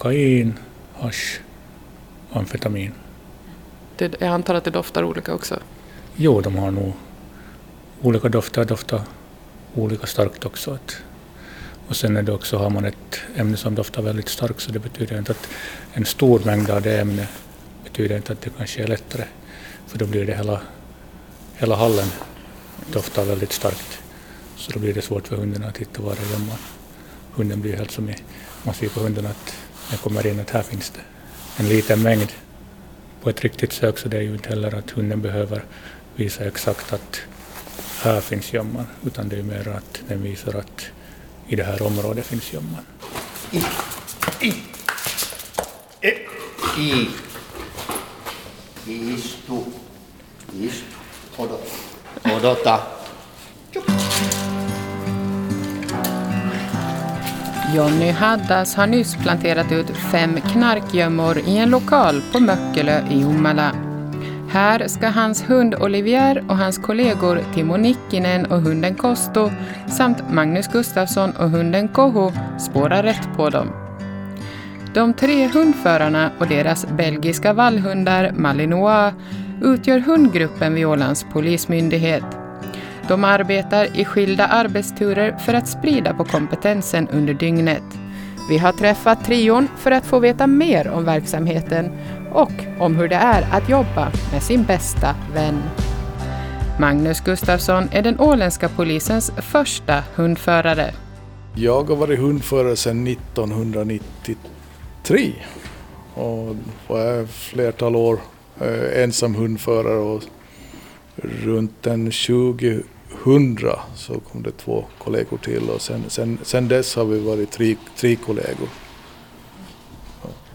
kokain, hasch, amfetamin. Det, jag antar att det doftar olika också? Jo, de har nog olika dofter, doftar olika starkt också. Och sen är det också, har man ett ämne som doftar väldigt starkt så det betyder inte att en stor mängd av det ämnet betyder inte att det kanske är lättare. För då blir det hela, hela hallen doftar väldigt starkt. Så då blir det svårt för hunden att hitta var det gömmer. Hunden blir helt som i, man ser på hunden att jag kommer in att här finns det en liten mängd på ett riktigt sök så det är ju inte heller att hunden behöver visa exakt att här finns gömman utan det är mer att den visar att i det här området finns gömman. I, i, e, i, istu, istu, odota, odota. Jonny Haddas har nyss planterat ut fem knarkgömmor i en lokal på Möckelö i Jomala. Här ska hans hund Olivier och hans kollegor Timo Nikkinen och hunden Kosto samt Magnus Gustafsson och hunden Koho spåra rätt på dem. De tre hundförarna och deras belgiska vallhundar Malinois utgör hundgruppen vid Ålands polismyndighet. De arbetar i skilda arbetsturer för att sprida på kompetensen under dygnet. Vi har träffat trion för att få veta mer om verksamheten och om hur det är att jobba med sin bästa vän. Magnus Gustafsson är den åländska polisens första hundförare. Jag har varit hundförare sedan 1993 och var flertal år eh, ensam hundförare och runt den 2000 så kom det två kollegor till och sen, sen, sen dess har vi varit tre, tre kollegor.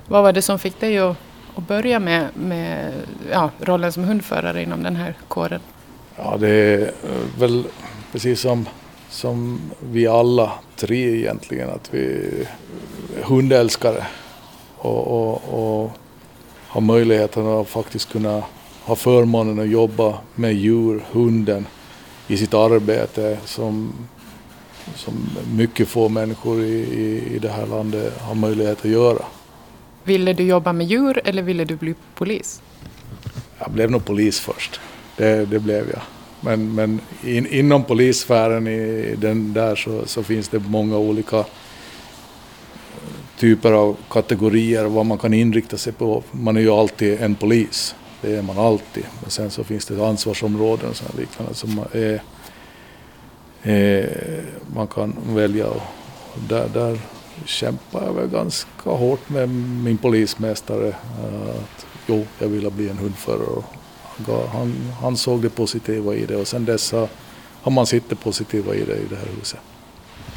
Vad var det som fick dig att, att börja med, med ja, rollen som hundförare inom den här kåren? Ja, det är väl precis som, som vi alla tre egentligen, att vi är hundälskare och, och, och har möjligheten att faktiskt kunna ha förmånen att jobba med djur, hunden, i sitt arbete som, som mycket få människor i, i, i det här landet har möjlighet att göra. Ville du jobba med djur eller ville du bli polis? Jag blev nog polis först. Det, det blev jag. Men, men in, inom polissfären i den där så, så finns det många olika typer av kategorier vad man kan inrikta sig på. Man är ju alltid en polis. Det är man alltid. Men sen så finns det ansvarsområden och liknande som är, är, man kan välja. Och där, där kämpar jag väl ganska hårt med min polismästare. Att, jo, jag ville bli en hundförare. Han, han såg det positiva i det och sen dess har man sett det positiva i det i det här huset.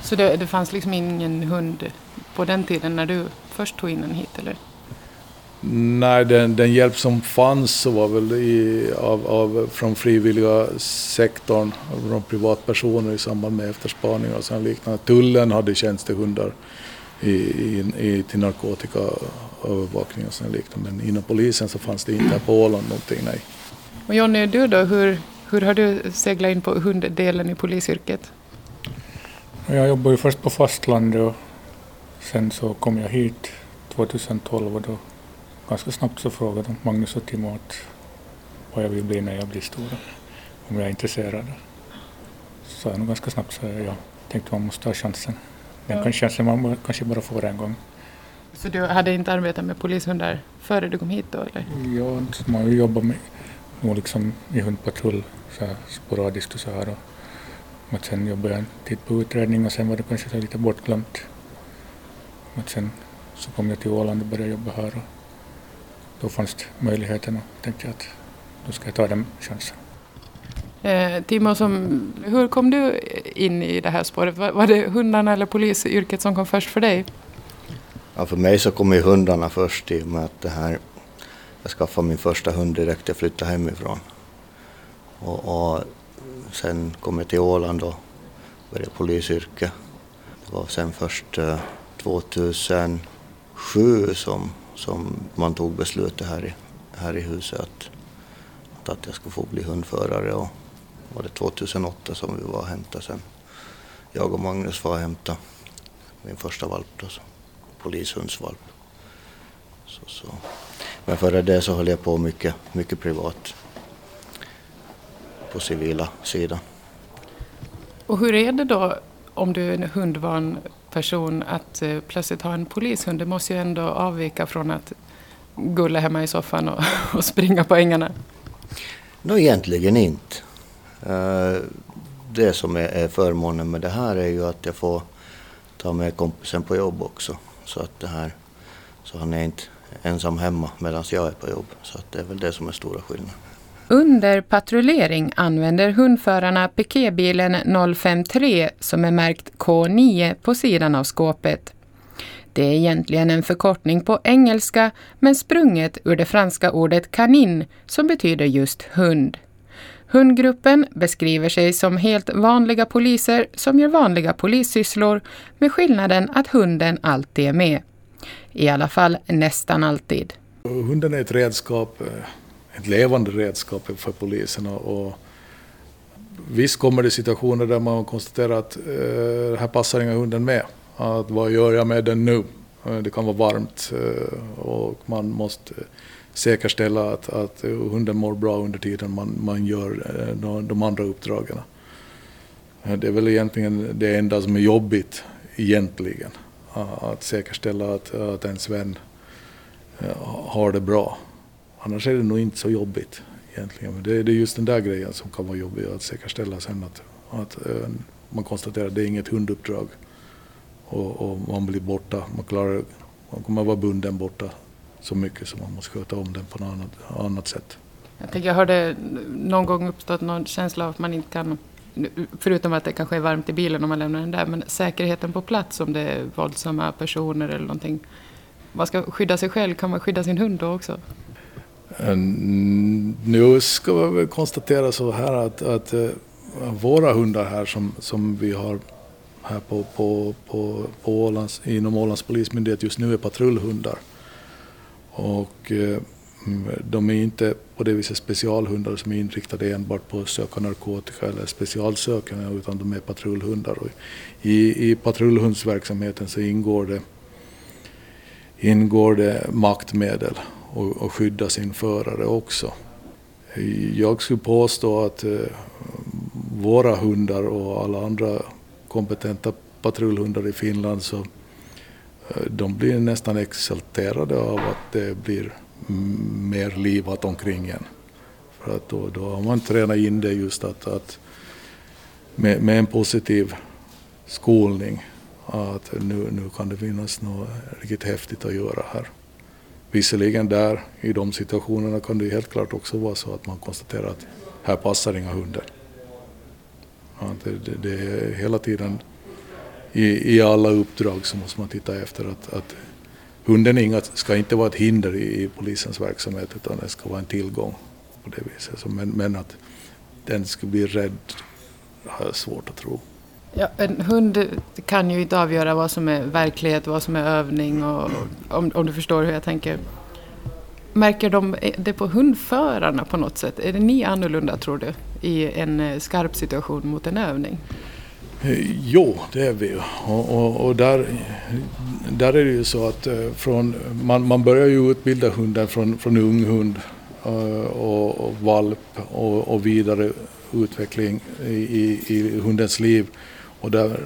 Så det, det fanns liksom ingen hund på den tiden när du först tog in den hit eller? Nej, den, den hjälp som fanns så var väl i, av, av, från frivilliga sektorn, från privatpersoner i samband med efterspaning och sådana liknande. Tullen hade tjänstehundar i, i, i, till narkotikaövervakning och sådana liknande. Men inom polisen så fanns det inte här på Åland någonting, nej. Och Jonny, du då, hur, hur har du seglat in på hunddelen i polisyrket? Jag jobbade ju först på fastlandet och sen så kom jag hit 2012 och då ganska snabbt så frågade Magnus och Timo att vad jag vill bli när jag blir stor. Om jag är intresserad. Så sa jag nog ganska snabbt så jag tänkte man måste ha chansen. Den ja. chansen man kanske bara får en gång. Så du hade inte arbetat med polishundar före du kom hit då eller? Ja, man har ju jobbat med nog liksom i hundpatrull så här, sporadiskt och så här. Och, och sen jobbade jag en tid på utredning och sen var det kanske lite bortglömt. Och sen så kom jag till Åland och började jobba här. Och, då fanns det möjligheten och tänkte att då ska jag ta den chansen. Eh, Timo, som, hur kom du in i det här spåret? Var, var det hundarna eller polisyrket som kom först för dig? Ja, för mig så kom ju hundarna först i och med att det här, jag skaffade min första hund direkt jag flyttade hemifrån. Och, och sen kom jag till Åland och började polisyrke. Det var sen först eh, 2007 som som man tog beslutet här i, här i huset att, att jag skulle få bli hundförare. Och var det 2008 som vi var och hämtade sen. Jag och Magnus var och hämtade min första valp, då, polishundsvalp. Så, så. Men före det så höll jag på mycket, mycket privat på civila sidan. Och hur är det då om du är en hundvan person att eh, plötsligt ha en polishund? Det måste ju ändå avvika från att gulla hemma i soffan och, och springa på ängarna. Nå, egentligen inte. Eh, det som är förmånen med det här är ju att jag får ta med kompisen på jobb också. Så att det här, så han är inte ensam hemma medan jag är på jobb. Så att det är väl det som är stora skillnaden. Under patrullering använder hundförarna piketbilen 053 som är märkt K9 på sidan av skåpet. Det är egentligen en förkortning på engelska men sprunget ur det franska ordet kanin som betyder just hund. Hundgruppen beskriver sig som helt vanliga poliser som gör vanliga polissysslor med skillnaden att hunden alltid är med. I alla fall nästan alltid. Hunden är ett redskap, eh, ett levande redskap för polisen. Och, visst kommer det situationer där man konstaterar att eh, här passar inga hunden med. Att, vad gör jag med den nu? Eh, det kan vara varmt eh, och man måste säkerställa att, att hunden mår bra under tiden man, man gör eh, de, de andra uppdragen. Det är väl egentligen det enda som är jobbigt egentligen. Att säkerställa att, att ens vän har det bra. Annars är det nog inte så jobbigt egentligen. Men det, det är just den där grejen som kan vara jobbig att säkerställa sen att, att eh, man konstaterar att det är inget hunduppdrag och, och man blir borta. Man, klarar, man kommer vara bunden borta så mycket som man måste sköta om den på något annat, annat sätt. Jag tänker, har det någon gång uppstått någon känsla av att man inte kan, förutom att det kanske är varmt i bilen om man lämnar den där, men säkerheten på plats om det är våldsamma personer eller någonting. Man ska skydda sig själv, kan man skydda sin hund då också? Nu ska vi konstatera så här att, att eh, våra hundar här som, som vi har här på, på, på, på Ålands, inom Ålands polismyndighet just nu är patrullhundar. Och eh, de är inte på det viset specialhundar som är inriktade enbart på att söka narkotika eller specialsökande utan de är patrullhundar. Och i, I patrullhundsverksamheten så ingår det, ingår det maktmedel och, och skydda sin förare också. Jag skulle påstå att eh, våra hundar och alla andra kompetenta patrullhundar i Finland så eh, de blir nästan exalterade av att det blir mer livat omkring en. För att då, då har man tränat in det just att, att med, med en positiv skolning att nu, nu kan det finnas något riktigt häftigt att göra här. Visserligen där, i de situationerna kan det helt klart också vara så att man konstaterar att här passar inga hundar. Ja, det, det, det, är hela tiden i, i alla uppdrag så måste man titta efter att, att hunden inga, ska inte vara ett hinder i, i polisens verksamhet utan den ska vara en tillgång på det viset. Men, men att den ska bli rädd har jag svårt att tro. Ja, en hund kan ju inte avgöra vad som är verklighet, vad som är övning och om, om du förstår hur jag tänker. Märker de det på hundförarna på något sätt? Är det ni annorlunda tror du i en eh, skarp situation mot en övning? Eh, jo, det är vi ju. Och, och, och, där, där är det ju så att eh, från, man, man börjar ju utbilda hunden från, från ung hund och, och valp och, och vidare utveckling i, i hundens liv. Och där,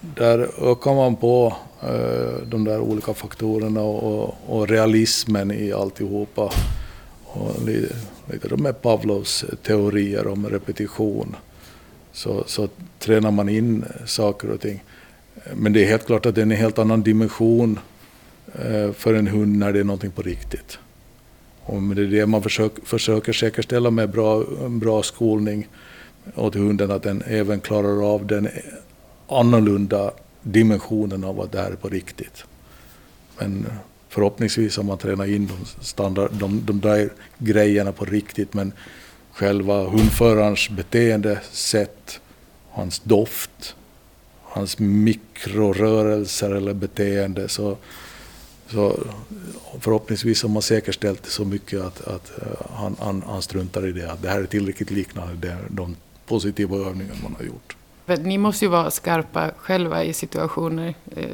där ökar man på Eh, de där olika faktorerna och, och realismen i alltihopa. Och lite, lite de Pavlovs teorier om repetition. Så, så tränar man in saker och ting. Men det är helt klart att det är en helt annan dimension eh, för en hund när det är någonting på riktigt. Och det är det man försöker, försöker säkerställa med bra, bra skolning åt hunden, att den även klarar av den annorlunda dimensionen av att det här är på riktigt. Men förhoppningsvis har man tränat in de, standard, de, de där grejerna på riktigt men själva hundförarens beteende, sätt, hans doft, hans mikrorörelser eller beteende så, så förhoppningsvis har man säkerställt det så mycket att, att eh, han, han, han struntar i det, att det här är tillräckligt liknande de positiva övningar man har gjort. Ni måste ju vara skarpa själva i situationer. Eh,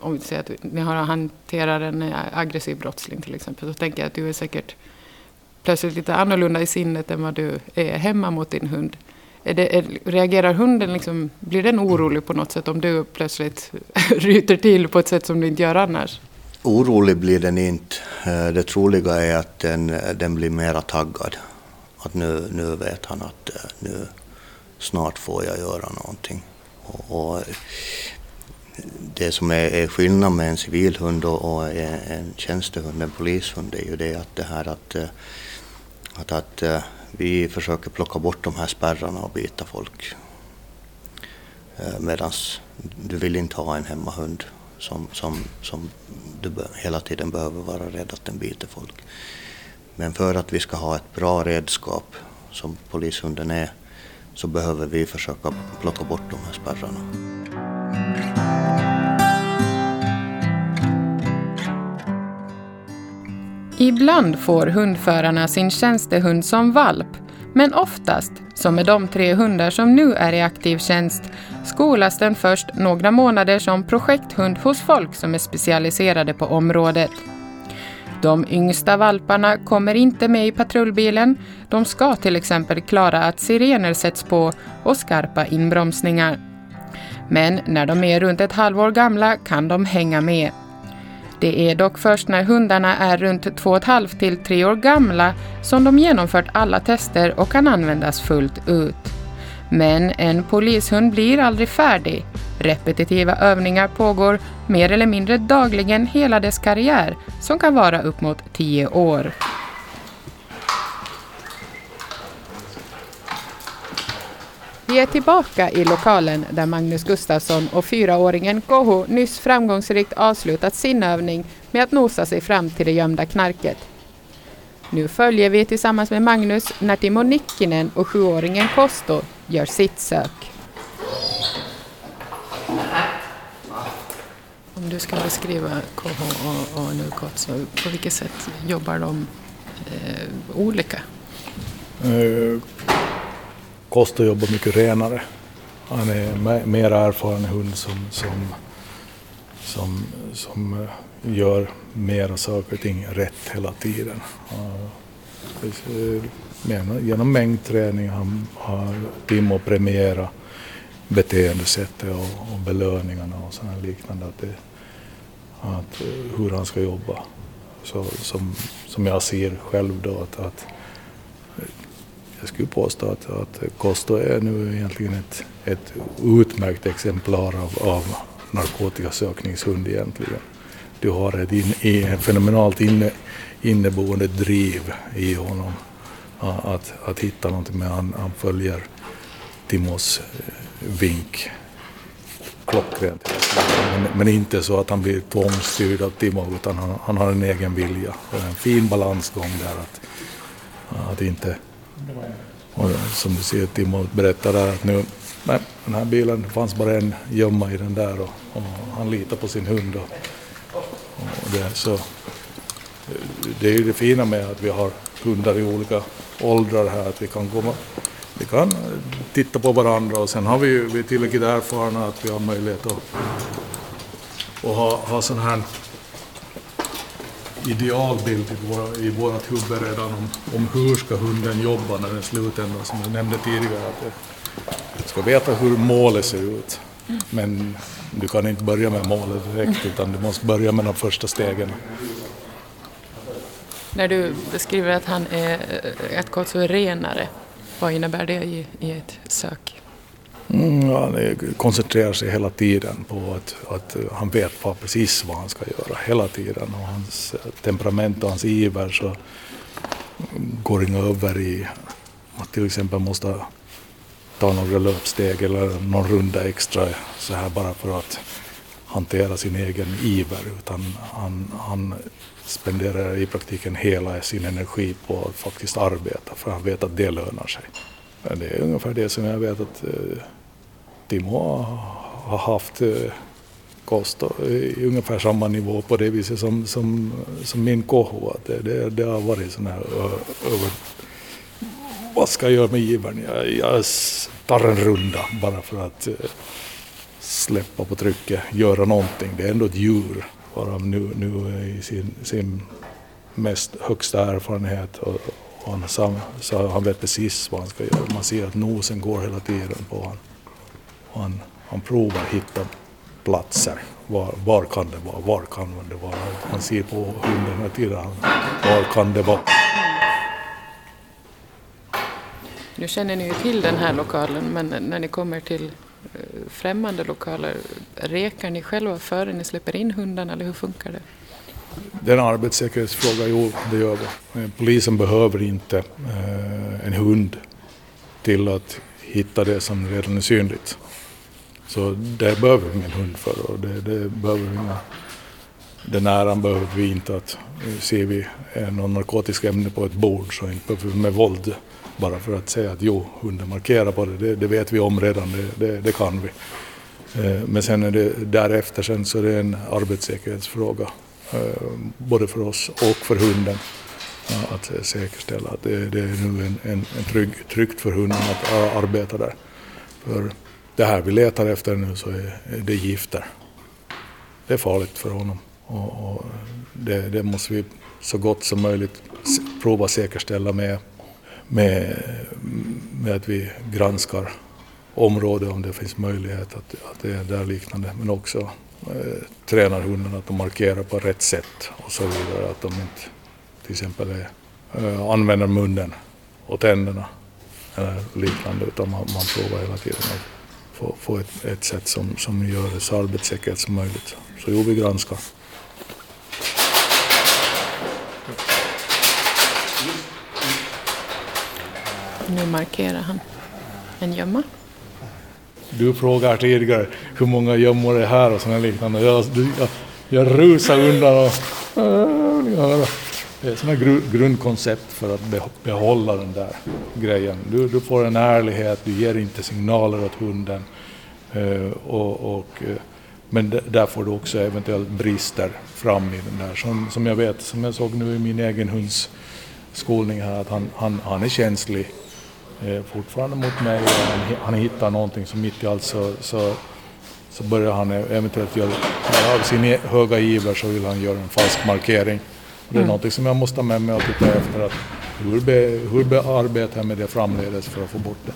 om vi säger att ni har att hantera en eh, aggressiv brottsling till exempel. Så tänker jag att du är säkert plötsligt lite annorlunda i sinnet än vad du är hemma mot din hund. Är det, är, reagerar hunden, liksom, blir den orolig på något sätt om du plötsligt ryter till på ett sätt som du inte gör annars? Orolig blir den inte. Eh, det troliga är att den, den blir mera taggad. Att nu, nu vet han att nu snart får jag göra någonting. Och, och det som är, är skillnaden med en civilhund och, och en tjänstehund, en polishund, är ju det att det här att, eh, att, att eh, vi försöker plocka bort de här spärrarna och bita folk. Eh, Medan du vill inte ha en hemmahund som, som, som du hela tiden behöver vara rädd att den biter folk. Men för att vi ska ha ett bra redskap, som polishunden är, så behöver vi försöka plocka bort de här spärrarna. Ibland får hundförarna sin tjänstehund som valp, men oftast, som med de tre hundar som nu är i aktiv tjänst, skolas den först några månader som projekthund hos folk som är specialiserade på området. De yngsta valparna kommer inte med i patrullbilen. De ska till exempel klara att sirener sätts på och skarpa inbromsningar. Men när de är runt ett halvår gamla kan de hänga med. Det är dock först när hundarna är runt två och ett halvt till tre år gamla som de genomfört alla tester och kan användas fullt ut. Men en polishund blir aldrig färdig. Repetitiva övningar pågår mer eller mindre dagligen hela dess karriär, som kan vara upp mot tio år. Vi är tillbaka i lokalen där Magnus Gustafsson och fyraåringen Koho nyss framgångsrikt avslutat sin övning med att nosa sig fram till det gömda knarket. Nu följer vi tillsammans med Magnus när Timo Nikkinen och sjuåringen Kosto gör sitt sök. Om du ska beskriva KH och, Nukot, så på vilket sätt jobbar de eh, olika? Uh, Kosto jobbar mycket renare. Han är mer erfaren hund som, som, som, som eh, gör mera saker och ting rätt hela tiden. Genom mängdträning har Timo premierat beteendesättet och, och belöningarna och sådana liknande. Att, det, att eh, hur han ska jobba. Så, som, som jag ser själv då att, att eh, jag skulle påstå att, att Kosto är nu egentligen ett, ett utmärkt exemplar av, av narkotikasökningshund egentligen. Du har ett, in, fenomenalt inne, inneboende driv i honom att, att hitta någonting men han, han följer Timos eh, vink klockrent. Men, men inte så att han blir tvångsstyrd av Timo utan han, han har en egen vilja. Och en fin balansgång där att, att inte... Och som du ser, Timo berättar där att nu, nej, den här bilen, det fanns bara en gömma i den där och, och han litar på sin hund. Och det, så, det är ju det fina med att vi har hundar i olika åldrar här, att vi kan komma vi kan titta på varandra och sen har vi ju vi är tillräckligt erfarna att vi har möjlighet att, att ha, ha sån här idealbild i, våra, i vårat huvud redan om, om hur ska hunden jobba när den slutändan, som jag nämnde tidigare, att jag ska veta hur målet ser ut. Men du kan inte börja med målet direkt utan du måste börja med de första stegen. När du beskriver att han är ett så renare, vad innebär det i, i ett sök? Mm, han koncentrerar sig hela tiden på att, att han vet precis vad han ska göra hela tiden och hans temperament och hans iver så går inga över i att till exempel måste ta några löpsteg eller någon runda extra så här bara för att hantera sin egen iver utan han, han spenderar i praktiken hela sin energi på att faktiskt arbeta för han vet att det lönar sig. Det är ungefär det som jag vet att eh, Timo har haft eh, kost i eh, ungefär samma nivå på det viset som, som, som min koho. Det, det, det har varit sådana här över vad ska jag göra med givaren? Jag, jag tar en runda bara för att eh, släppa på trycket, göra någonting. Det är ändå ett djur, varav nu, nu i sin, sin mest högsta erfarenhet. Och, och han, så han vet precis vad han ska göra. Man ser att nosen går hela tiden på honom. Han, han provar hitta platser. Var, var kan det vara? Var kan det vara? Han ser på hunden hela tiden. Var kan det vara? Nu känner ni ju till den här lokalen, men när ni kommer till eh, främmande lokaler, rekar ni själva före ni släpper in hundarna eller hur funkar det? Det är en arbetssäkerhetsfråga, jo det gör vi. Eh, polisen behöver inte eh, en hund till att hitta det som redan är synligt. Så det behöver vi ingen hund för och det, det behöver vi inga den äran behöver vi inte att eh, ser vi någon narkotiskt ämne på ett bord så inte behöver vi med våld bara för att säga att jo, hunden markerar på det, det, det vet vi om redan, det, det, det, kan vi. Eh, men sen är det därefter sen så är det en arbetssäkerhetsfråga eh, både för oss och för hunden att säkerställa att det, det är nu en, en, en trygg, tryggt för hunden att eh, arbeta där. För det här vi letar efter nu så är det gifter. Det är farligt för honom och, och det, det, måste vi så gott som möjligt prova säkerställa med, med, med att vi granskar området om det finns möjlighet att, att det är där liknande men också eh, tränar hundarna att de markerar på rätt sätt och så vidare. Att de inte till exempel är, eh, använder munnen och tänderna eller liknande utan man, man provar hela tiden att få, få ett, ett sätt som, som gör det så arbetssäkert som möjligt. Så jo, vi granskar. Nu markerar han en gömma. Du frågar tidigare hur många gömmor det är här och sådana liknande. Jag, jag, jag rusar undan och... Äh, det är sådana gru, grundkoncept för att behålla den där grejen. Du, du får en ärlighet, du ger inte signaler åt hunden. Eh, och, och, eh, men där får du också eventuellt brister fram i den där. Som, som jag vet, som jag såg nu i min egen hunds skolning här, att han, han, han är känslig eh, fortfarande mot mig. Han, han hittar någonting som mitt i allt så, så, så börjar han eventuellt göra, av sin e-, höga iver så vill han göra en falsk markering. Det är mm. någonting som jag måste ha med mig och titta efter. Att hur, be, hur bearbetar jag med det framledes för att få bort det?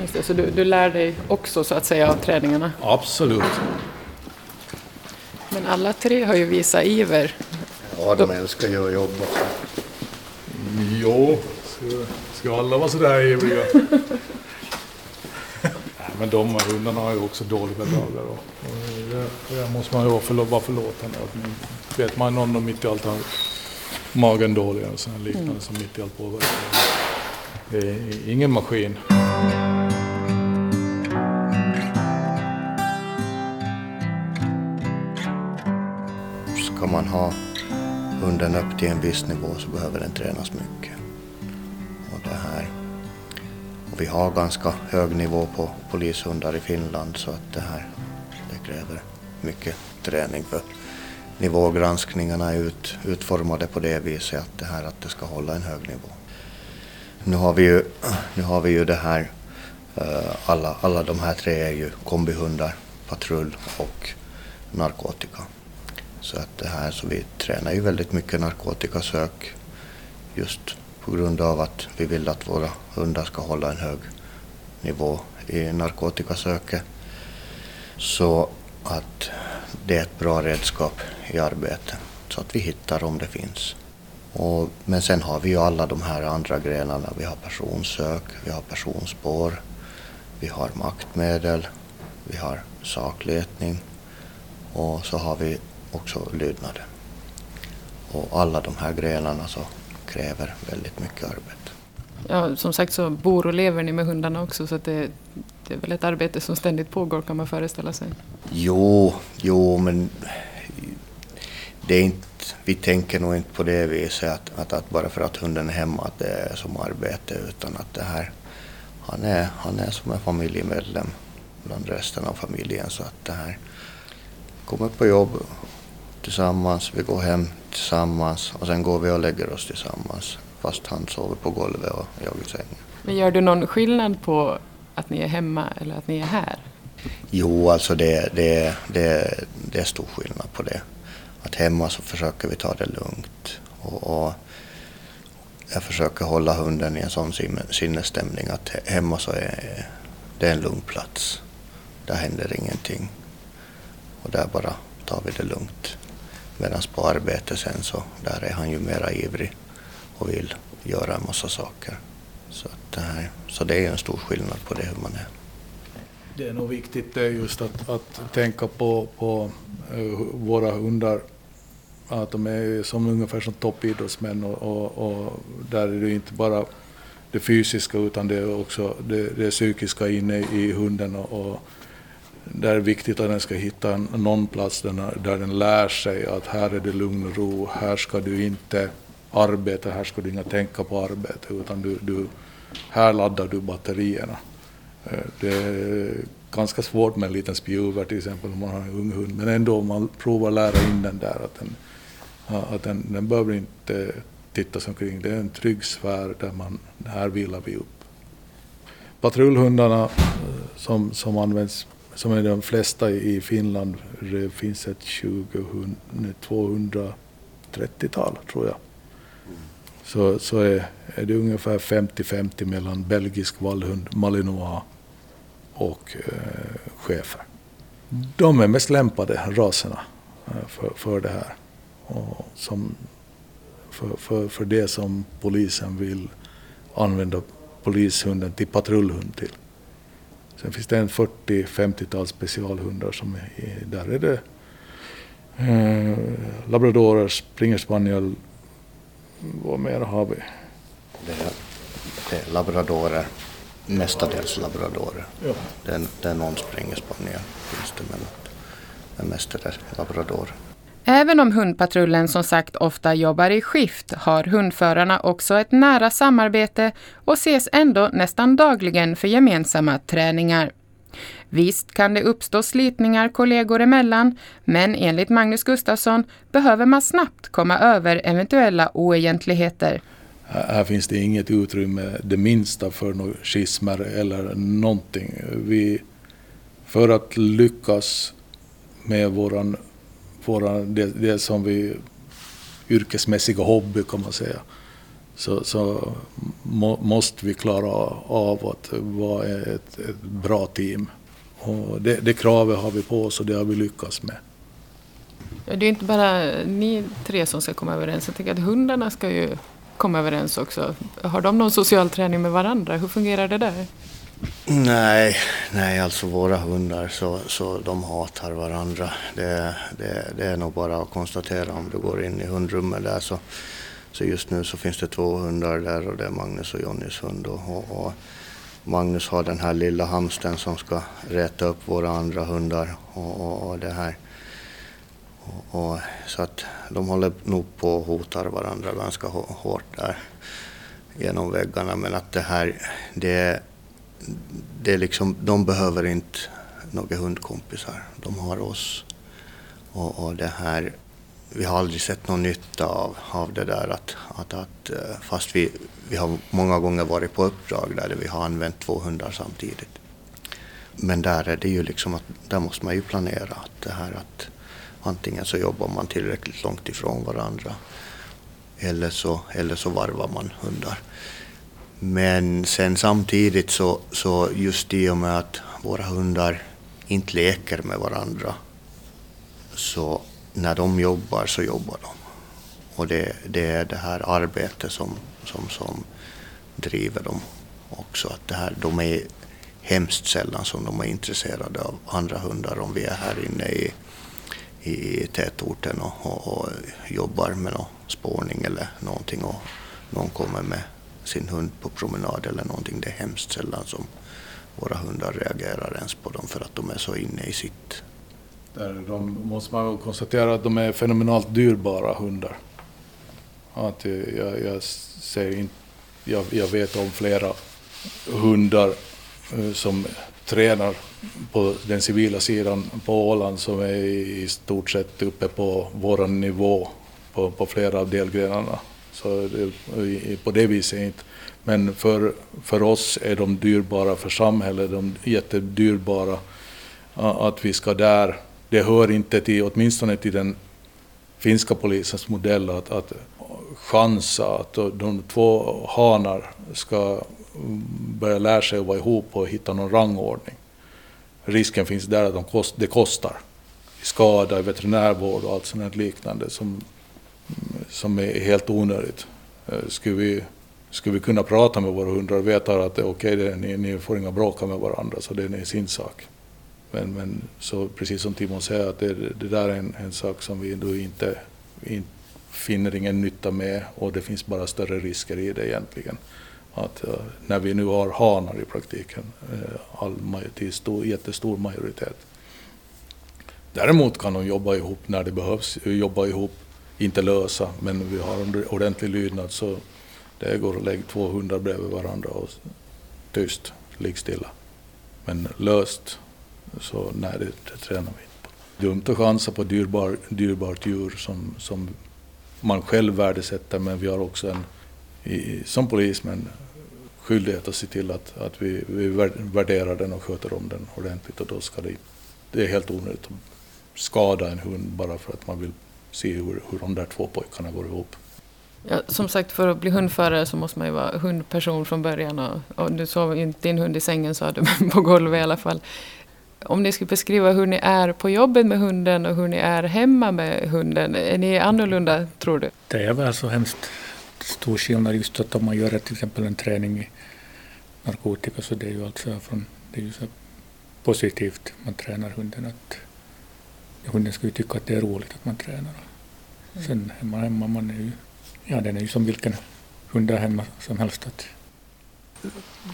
Just det, så du, du lär dig också så att säga av träningarna? Absolut. Men alla tre har ju visat iver. Ja, de älskar ju att jobba. Jo, Ska alla vara sådär ivriga? men de hundarna har ju också dåliga dagar. Och, och det, det måste man ju vara, förlå, vara förlåtande. vet man någon mitt i allt har magen dålig och sådana liknande mm. som mitt i allt påverkar. Det är ingen maskin. Ska man ha hunden upp till en viss nivå så behöver den tränas mycket vi har ganska hög nivå på polishundar i Finland så att det här det kräver mycket träning för nivågranskningarna är ut, utformade på det viset att det här att det ska hålla en hög nivå. Nu har vi ju, nu har vi ju det här, eh, alla, alla de här tre är ju kombihundar, patrull och narkotika. Så att det här, så vi tränar ju väldigt mycket narkotikasök just på grund av att vi vill att våra hundar ska hålla en hög nivå i narkotikasöket. Så att det är ett bra redskap i arbetet så att vi hittar om det finns. Och, men sen har vi ju alla de här andra grenarna. Vi har personsök, vi har personspår, vi har maktmedel, vi har sakletning och så har vi också lydnaden. Och alla de här grenarna så kräver väldigt mycket arbete. Ja, som sagt så bor och lever ni med hundarna också så det, det är väl ett arbete som ständigt pågår kan man föreställa sig? Jo, jo men det är inte, vi tänker nog inte på det viset att, att, att, bara för att hunden är hemma att det är som arbete utan att det här, han är, han är som en familjemedlem bland resten av familjen så att det här kommer på jobb tillsammans, vi går hem tillsammans och sen går vi och lägger oss tillsammans fast han sover på golvet och jag i sängen. Men gör du någon skillnad på att ni är hemma eller att ni är här? Jo, alltså det, det, det, det är stor skillnad på det. Att hemma så försöker vi ta det lugnt. Och, och jag försöker hålla hunden i en sån sinnesstämning att hemma så är det en lugn plats. Där händer ingenting. Och där bara tar vi det lugnt. Medan på arbetet sen så där är han ju mera ivrig och vill göra en massa saker. Så, att det, här, så det är ju en stor skillnad på det hur man är. Det är nog viktigt det just att, att tänka på, på eh, våra hundar att de är som ungefär som toppidrottsmän och, och, och, där är det inte bara det fysiska utan det är också det, det psykiska inne i hunden och, och det är viktigt att den ska hitta någon plats där, den lär sig att här är det lugn och ro, här ska du inte arbeta, här ska du inte tänka på arbete utan du, du, här laddar du batterierna. Eh, det är ganska svårt med en liten spjuver till exempel om man har en ung hund men ändå om man provar lära in den där att den, att den, den behöver inte titta sig omkring. Det är en trygg sfär där man, här vilar vi upp. Patrullhundarna eh, som, som används, som är de flesta i Finland, det finns ett 230-tal tror jag. Så, så är, är det ungefär 50-50 mellan belgisk vallhund, malinois och eh, chefer. De är mest lämpade raserna eh, för, för det här. Och som för, för, för det som polisen vill använda polishunden till patrullhund till. Sen finns det en 40-50-tal specialhundar som är, där är det eh, labradorer, springer spaniel, vad mer har vi? Det är, det är labradorer, mestadels labradorer. Ja. Det, är, det är någon springer spaniel finns det men det mest är det labradorer. Även om hundpatrullen som sagt ofta jobbar i skift har hundförarna också ett nära samarbete och ses ändå nästan dagligen för gemensamma träningar. Visst kan det uppstå slitningar kollegor emellan, men enligt Magnus Gustafsson behöver man snabbt komma över eventuella oegentligheter. Här finns det inget utrymme det minsta för några schismer eller någonting. Vi, för att lyckas med våran våra, det, det som vi yrkesmässiga hobby kan man säga. Så, så må, måste vi klara av att vara ett, ett bra team. Och det, det kravet har vi på oss och det har vi lyckats med. Ja, det är inte bara ni tre som ska komma överens. Jag tänker att hundarna ska ju komma överens också. Har de någon social träning med varandra? Hur fungerar det där? Nej, nej alltså våra hundar så, så de hatar varandra. Det, det, det är nog bara att konstatera om du går in i hundrummet där så, så just nu så finns det två hundar där och det är Magnus och Jonnys hund. Och, och, och Magnus har den här lilla hamsten som ska räta upp våra andra hundar och, och, och det här. Och, så att de håller nog på och hotar varandra ganska hårt där genom väggarna men att det här, det det är liksom, de behöver inte några hundkompisar. De har oss. Och, och, det här, vi har aldrig sett någon nytta av, av det där att, att, att eh, fast vi, vi har många gånger varit på uppdrag där vi har använt två hundar samtidigt. Men där är det ju liksom att där måste man ju planera att det här att antingen så jobbar man tillräckligt långt ifrån varandra eller så, eller så varvar man hundar. Men sen samtidigt så, så just i och med att våra hundar inte leker med varandra så när de jobbar så jobbar de. Och det, det är det här arbetet som, som, som driver dem också. Att det här, de är hemskt sällan som de är intresserade av andra hundar om vi är här inne i, i tätorten och, och, och jobbar med någon spårning eller någonting och någon kommer med sin hund på promenad eller någonting. Det är hemskt sällan som våra hundar reagerar ens på dem för att de är så inne i sitt. Där de måste man konstatera att de är fenomenalt dyrbara hundar. Att jag, jag, ser in, jag, jag vet om flera hundar eh, som tränar på den civila sidan på Åland som är i stort sett uppe på vår nivå på, på flera av delgrenarna. Så det, på det viset inte. Men för, för oss är de dyrbara, för samhället de är jättedyrbara. Att vi ska där, det hör inte till, åtminstone till den finska polisens modell att, att chansa att de två hanar ska börja lära sig att vara ihop och hitta någon rangordning. Risken finns där att de kost, det kostar. I skada, i veterinärvård och allt sånt liknande som, som är helt onödigt. Eh, skulle vi, skulle vi kunna prata med våra hundar och veta att det är okej, okay, ni, ni får inga bråka med varandra, så det är sin sak. Men, men så precis som Timon säger, att det, det där är en, en sak som vi då inte, inte finner ingen nytta med och det finns bara större risker i det egentligen. Att, uh, när vi nu har hanar i praktiken, uh, all, majoritet, stor, jättestor majoritet. Däremot kan de jobba ihop när det behövs, jobba ihop, inte lösa, men vi har en ordentlig lydnad så det går att lägga två hundar bredvid varandra och tyst, ligg stilla. Men löst, så nej, det, det tränar vi inte på. Dumt att chansa på dyrbar, dyrbart djur som, som man själv värdesätter, men vi har också en, i, som polismän skyldighet att se till att, att vi, vi värderar den och sköter om den ordentligt och då ska det, det är helt onödigt att skada en hund bara för att man vill se hur, hur de där två pojkarna går ihop. Ja, som sagt, för att bli hundförare så måste man ju vara hundperson från början. Och, och du sov inte din hund i sängen sa du, men på golvet i alla fall. Om ni skulle beskriva hur ni är på jobbet med hunden och hur ni är hemma med hunden, är ni annorlunda tror du? Det är väl så hemskt stor skillnad just att om man gör till exempel en träning i narkotika så det är ju alltså från, det är ju så positivt man tränar hunden att hunden ska ju tycka att det är roligt att man tränar. Sen hemma, hemma man är ju, ja den är ju som vilken hund där hemma som helst. Att,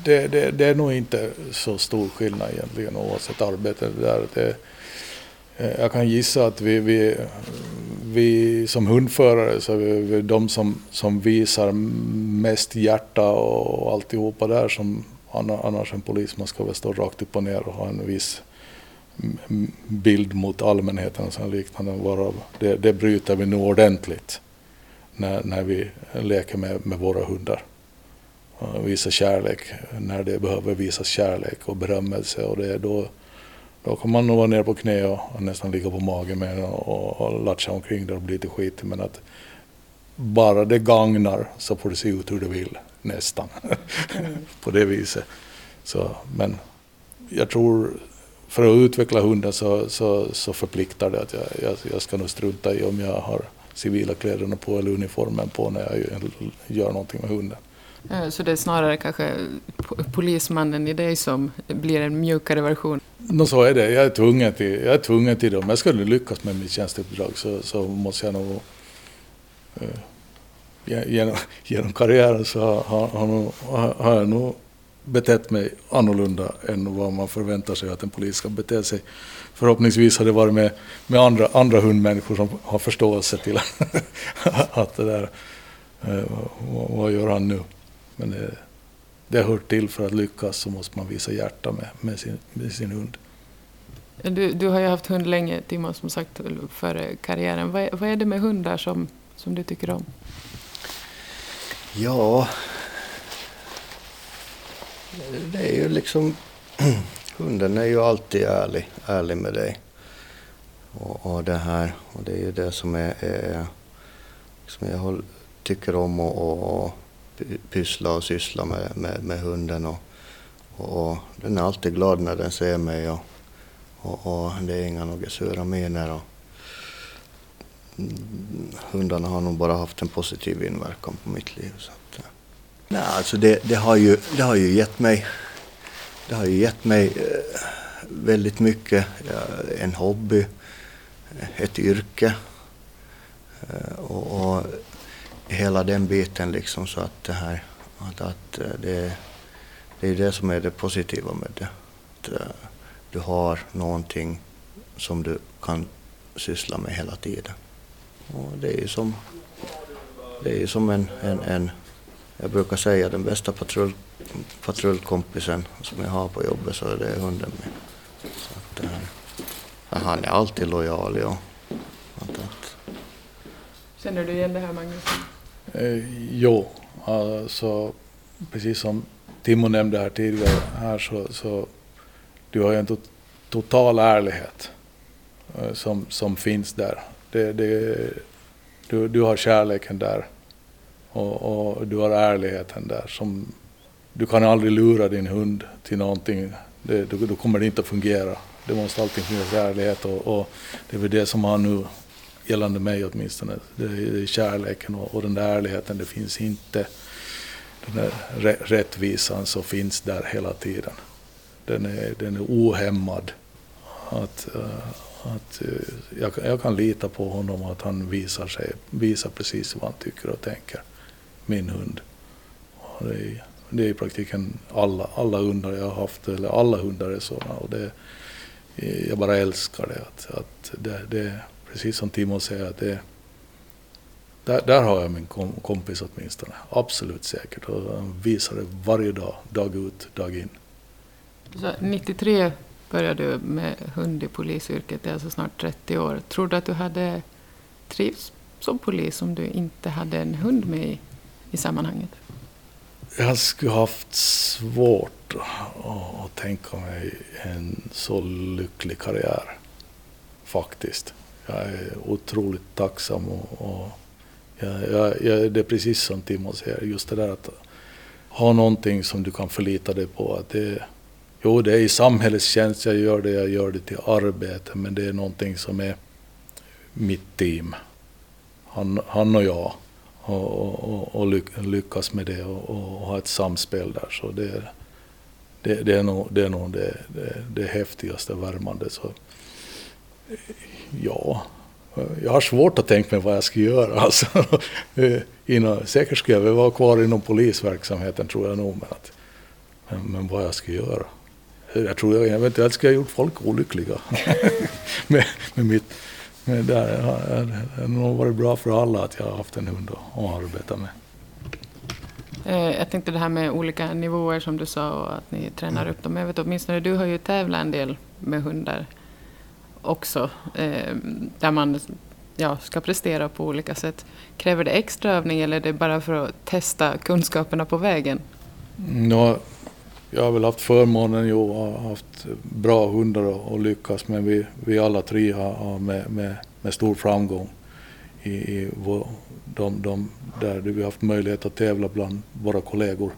det, det, det, är nog inte så stor skillnad egentligen oavsett arbete. Där det, eh, jag kan gissa att vi, vi, vi som hundförare så är vi de som, som visar mest hjärta och alltihopa där som annars en polisman ska väl stå rakt upp och ner och ha en viss bild mot allmänheten och liknande. Varav det, det bryter vi nu ordentligt när, när vi leker med, med våra hundar visa kärlek när det behöver visas kärlek och berömmelse. Och det, då, då kan man nog vara ner på knä och, och nästan ligga på magen med den och, och latcha omkring där och bli lite skitig. Men att bara det gagnar så får det se ut hur det vill, nästan. Mm. på det viset. Så, men jag tror för att utveckla hunden så, så, så förpliktar det att jag, jag, jag ska nog strunta i om jag har civila kläderna på eller uniformen på när jag gör någonting med hunden. Eh, så det är snarare kanske polismannen i dig som blir en mjukare version? No, så är det. Jag är tvungen till, jag är tvungen till det. Om jag skulle lyckas med mitt tjänsteuppdrag så, så måste jag nog... Eh, genom, genom karriären så har, har, har jag nog betett mig annorlunda än vad man förväntar sig att en polis ska bete sig. Förhoppningsvis har det varit med, med andra, andra hundmänniskor som har förståelse till att det där, eh, vad gör han nu? Men det, det hör till för att lyckas så måste man visa hjärta med, med, sin, med sin hund. Du, du har ju haft hund länge, Timo, som sagt, före karriären. Vad, vad är det med hundar som, som du tycker om? Ja, det är ju liksom... Hunden är ju alltid ärlig, ärlig med dig. Och, och det här, och det är ju det som, är, är som jag tycker om och, och pyssla och syssla med, med, med hunden. Och, och, den är alltid glad när den ser mig och, och, och det är inga några sura miner. Och, mm, hundarna har nog bara haft en positiv inverkan på mitt liv. Så. Nej, alltså det, det, har ju, det har ju gett mig, det har ju gett mig eh, väldigt mycket. En hobby, ett yrke. Eh, och, och hela den biten liksom så att det här, att, att eh, det, det är det som är det positiva med det. Att eh, du har någonting som du kan syssla med hela tiden. Och det är ju som, det är som en, en, en, jag brukar säga den bästa patrull, patrullkompisen som jag har på jobbet så är det hunden min. Så att, äh, han är alltid lojal. Ja. Känner du igen det här Magnus? Eh, jo, alltså precis som Timo nämnde här tidigare här så, så du har ju en to total ärlighet eh, som, som finns där. Det, det, du, du har kärleken där och, och, du har ärligheten där. Som, du kan aldrig lura din hund till någonting. Det, då, då kommer det inte att fungera. Det måste alltid finnas ärlighet och, och det är väl det som har nu, gällande mig åtminstone, det är, det är kärleken och, och den där ärligheten. Det finns inte den där rättvisan som finns där hela tiden. Den är, den är ohämmad. Att, eh, att, eh, jag, jag, kan lita på honom att han visar, sig, visar precis vad han tycker och tänker. Min hund. Och det, är, det är i praktiken alla, alla hundar jag har haft, eller alla hundar är sådana. Och det, jag bara älskar det. Att, att det, det, precis som Timo säger, att det, där, där har jag min kompis åtminstone, absolut säkert. Och han visar det varje dag, dag ut, dag in. Så 93 började du med hund i polisyrket, det är alltså snart 30 år. Tror du att du hade trivts som polis om du inte hade en hund med i, i sammanhanget? Jag skulle haft svårt att tänka mig en så lycklig karriär, faktiskt. Jag är otroligt tacksam och, och jag, jag, jag, det är precis som Timo säger, just det där att ha någonting som du kan förlita dig på. Att det, jo, det är i samhällets tjänst jag gör det, jag gör det till arbete, men det är någonting som är mitt team. Han, han och jag. Och, och, och lyckas med det och, och, ha ett samspel där. Så det, det, det är nog det, är nog det, det, det häftigaste, värmande. Så, ja, jag har svårt att tänka mig vad jag ska göra. Alltså, innan, säkert skulle jag väl vara kvar inom polisverksamheten tror jag nog. Men, att, men, men vad jag ska göra? Jag tror jag eventuellt skulle ha gjort folk olyckliga. med, med mitt, det, har nog varit bra för alla att jag har haft en hund att arbeta med. Eh, jag tänkte det här med olika nivåer som du sa och att ni tränar upp dem. Jag vet åtminstone du har ju tävlat en del med hundar också. Eh, där man ja, ska prestera på olika sätt. Kräver det extra övning eller är det bara för att testa kunskaperna på vägen? No, jag har väl haft förmånen jo, ha haft bra hundar och, och lyckas men vi, vi alla tre har med, med, med stor framgång i, i vår, de, de, där vi har haft möjlighet att tävla bland våra kollegor.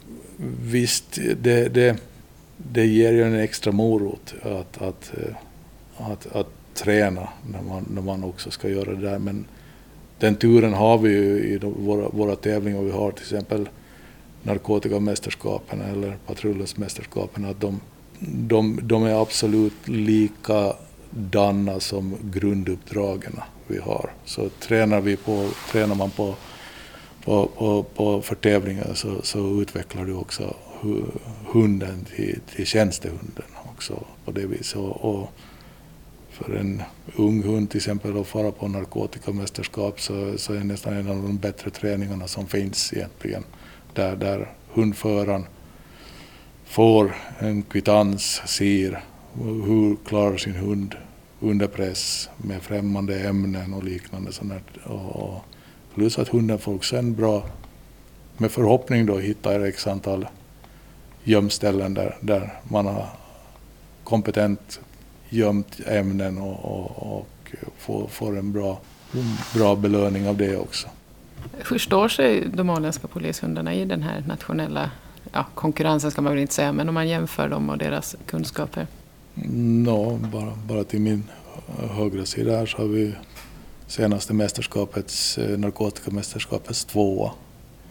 Visst, det, det, det ger ju en extra morot att, att, eh, att, att träna när man, när man också ska göra det där. Men den turen har vi ju i de, våra, våra tävlingar. Vi har till exempel narkotikamästerskapen eller patrullens mästerskapen. Att de, de, de är absolut likadana som grunduppdragen vi har. Så tränar, vi på, tränar man på, på, på, på för tävlingar så, så utvecklar du också hunden till, till tjänstehunden också på det viset. Och, och för en ung hund till exempel att fara på narkotikamästerskap så, så är det nästan en av de bättre träningarna som finns egentligen. Där, där hundföraren får en kvittans, ser hur klarar sin hund under press med främmande ämnen och liknande. Och, plus att hunden får också en bra, med förhoppning då, hitta x antal gömställen där, där man har kompetent gömt ämnen och, och, och får, får en bra, bra belöning av det också. Hur står sig de åländska polishundarna i den här nationella ja, konkurrensen ska man väl inte säga, men om man jämför dem och deras kunskaper? No, bara, bara till min högra sida här så har vi senaste mästerskapets, eh, narkotikamästerskapets tvåa,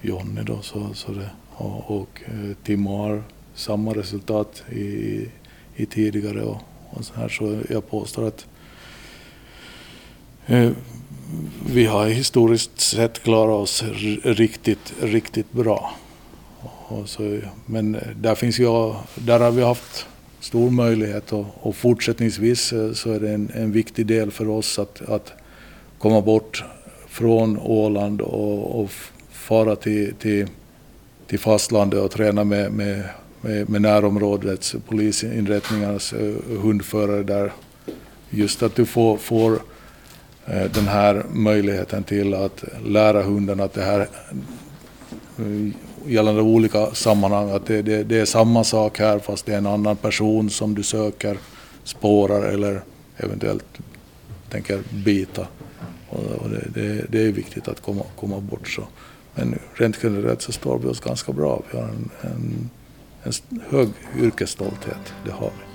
Jonny då, så, så det, och, och eh, Timo har samma resultat i, i tidigare och, och så här så jag påstår att eh, vi har historiskt sett klarat oss riktigt, riktigt bra. Och så, men där finns ju, där har vi haft stor möjlighet och, och fortsättningsvis eh, så är det en, en, viktig del för oss att, att komma bort från Åland och, och fara till, till, till fastlandet och träna med, med med, med närområdets polisinrättningarnas eh, hundförare där. Just att du får, får Eh, den här möjligheten till att lära hunden att det här eh, gällande olika sammanhang, att det, det, det, är samma sak här fast det är en annan person som du söker, spårar eller eventuellt tänker bita. Och det, det, det är viktigt att komma, komma bort så. Men rent generellt så står vi oss ganska bra. Vi har en, en, en hög yrkesstolthet, det har vi.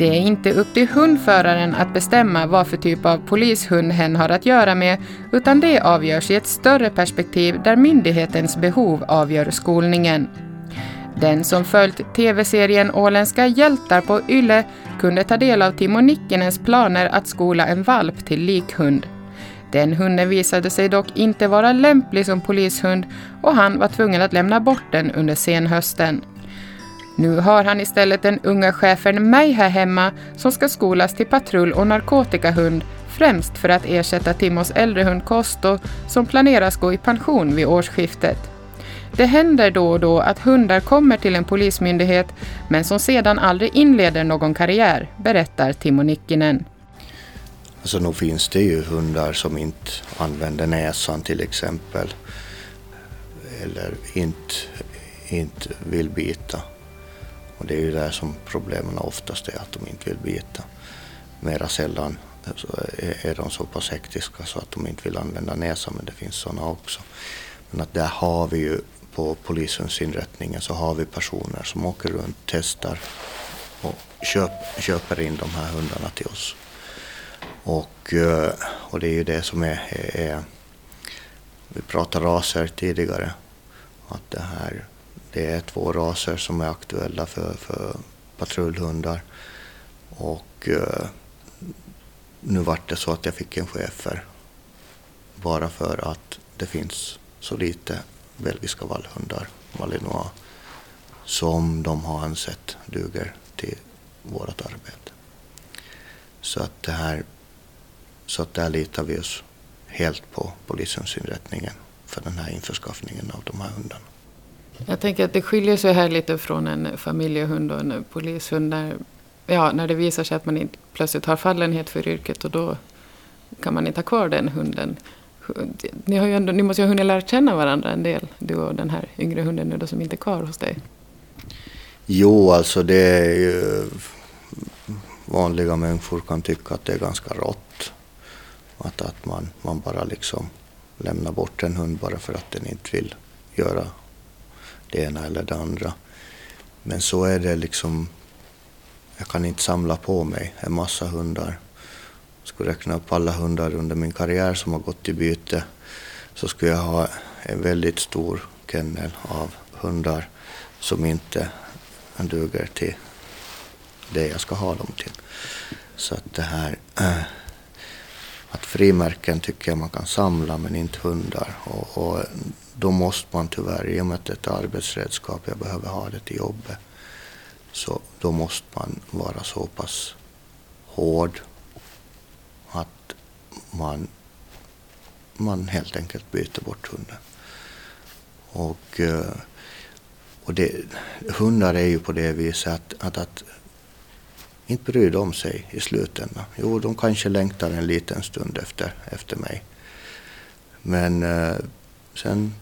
Det är inte upp till hundföraren att bestämma vad för typ av polishund hen har att göra med, utan det avgörs i ett större perspektiv där myndighetens behov avgör skolningen. Den som följt tv-serien Åländska hjältar på Yle kunde ta del av Timo Nikkinens planer att skola en valp till likhund. Den hunden visade sig dock inte vara lämplig som polishund och han var tvungen att lämna bort den under senhösten. Nu har han istället den unga chefen mig här hemma som ska skolas till patrull och narkotikahund främst för att ersätta Timos äldre hund Kosto som planeras gå i pension vid årsskiftet. Det händer då och då att hundar kommer till en polismyndighet men som sedan aldrig inleder någon karriär, berättar Timo Nikkinen. Alltså nog finns det ju hundar som inte använder näsan till exempel. Eller inte, inte vill bita. Och det är ju där som problemen oftast är, att de inte vill bita. Mera sällan är de så pass hektiska så att de inte vill använda näsan, men det finns sådana också. Men att där har vi ju på polishusinrättningen så har vi personer som åker runt, testar och köp, köper in de här hundarna till oss. Och, eh, och det är ju det som är, är vi pratade raser tidigare, att det här det är två raser som är aktuella för, för patrullhundar. Och eh, nu vart det så att jag fick en chefer bara för att det finns så lite belgiska vallhundar, malinois, som de har ansett duger till vårt arbete. Så att det här, så att där litar vi oss helt på polishusinrättningen för den här införskaffningen av de här hundarna. Jag tänker att det skiljer sig här lite från en familjehund och en polishund. När, ja, när det visar sig att man inte plötsligt har fallenhet för yrket och då kan man inte ha kvar den hunden. Ni, har ju ändå, ni måste ju ha hunnit lära känna varandra en del, du och den här yngre hunden nu då, som inte är kvar hos dig. Jo, alltså det är ju... Vanliga människor kan tycka att det är ganska rått. Att, att man, man bara liksom lämnar bort en hund bara för att den inte vill göra det ena eller det andra. Men så är det liksom, jag kan inte samla på mig en massa hundar. Jag skulle räkna upp alla hundar under min karriär som har gått i byte så skulle jag ha en väldigt stor kennel av hundar som inte duger till det jag ska ha dem till. Så att det här äh, att frimärken tycker jag man kan samla men inte hundar. Och, och då måste man tyvärr, i och med att det är ett arbetsredskap, jag behöver ha det till jobbet, så då måste man vara så pass hård att man, man helt enkelt byter bort hunden. Och, eh, och det, hundar är ju på det viset att, att, att inte bryr de sig i slutändan. Jo, de kanske längtar en liten stund efter, efter mig. Men eh, sen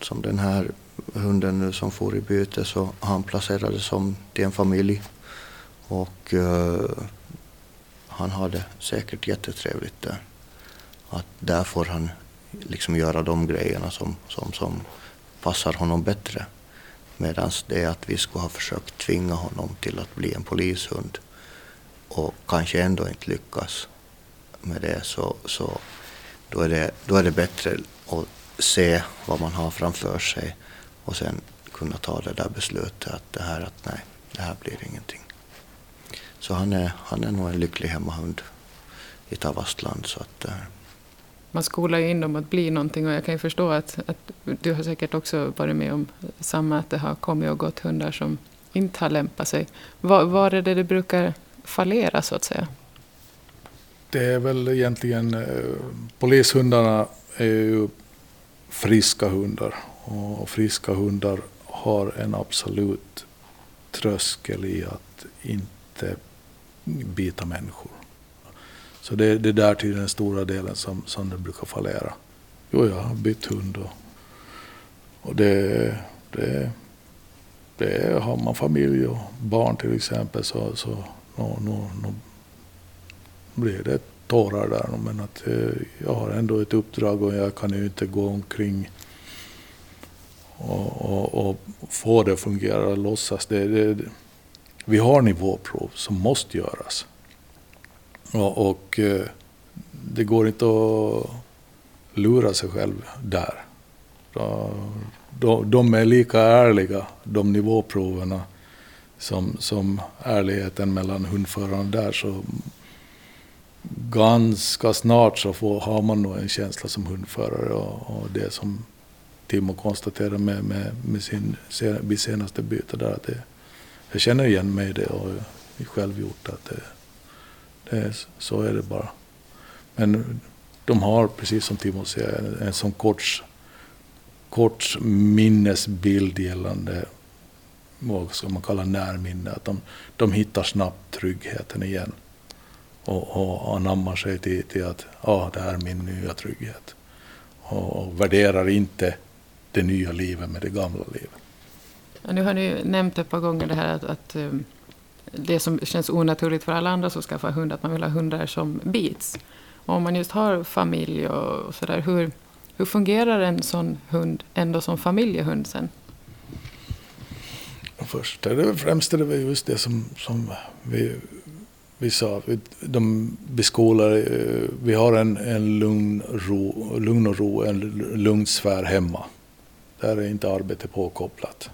som den här hunden nu som for i byte så han placerades som till en familj. Och eh, han hade säkert jättetrevligt där. Att där får han liksom göra de grejerna som, som, som passar honom bättre. Medan det är att vi skulle ha försökt tvinga honom till att bli en polishund och kanske ändå inte lyckas med det så, så då, är det, då är det bättre att se vad man har framför sig och sen kunna ta det där beslutet att det här, att nej, det här blir ingenting. Så han är, han är nog en lycklig hemmahund i Tavastland. Så att. Eh. Man skolar ju in dem att bli någonting och jag kan ju förstå att, att du har säkert också varit med om samma, att det har kommit och gått hundar som inte har lämpat sig. Var, var är det det brukar fallera så att säga? Det är väl egentligen, eh, polishundarna är ju friska hundar. Och friska hundar har en absolut tröskel i att inte bita människor. Så det, det är där till den stora delen som, som det brukar fallera. Jo, jag har bytt hund och, och det, det, det har man familj och barn till exempel så, så nu, nu, nu blir det tårar där. Men att eh, jag har ändå ett uppdrag och jag kan ju inte gå omkring och, och, och få det att fungera och låtsas. Det, det, vi har nivåprov som måste göras. Och, och det går inte att lura sig själv där. De, de är lika ärliga, de nivåproverna, som, som ärligheten mellan hundförarna där. Så ganska snart så får, har man nog en känsla som hundförare och, och det som Timo konstaterade med, med, med sin vid senaste byte där att det, jag känner igen mig i det och jag själv gjort att det, det är, så är det bara. Men de har, precis som Timo säger, en, en sån kort, kort minnesbild gällande vad ska man kalla närminne. Att de, de hittar snabbt tryggheten igen och, och anammar sig till, till att ah, det här är min nya trygghet. Och, och värderar inte det nya livet med det gamla livet. Ja, nu har ni nämnt ett par gånger det här att, att um, det som känns onaturligt för alla andra som skaffar hund, att man vill ha hundar som bits. Och om man just har familj och, och sådär, hur, hur fungerar en sån hund ändå som familjehund sen? Först första. det främst är det just det som, som vi, vi sa. De beskolar, eh, vi har en, en lugn, ro, lugn och ro, en lugn sfär hemma. Där är inte arbete påkopplat.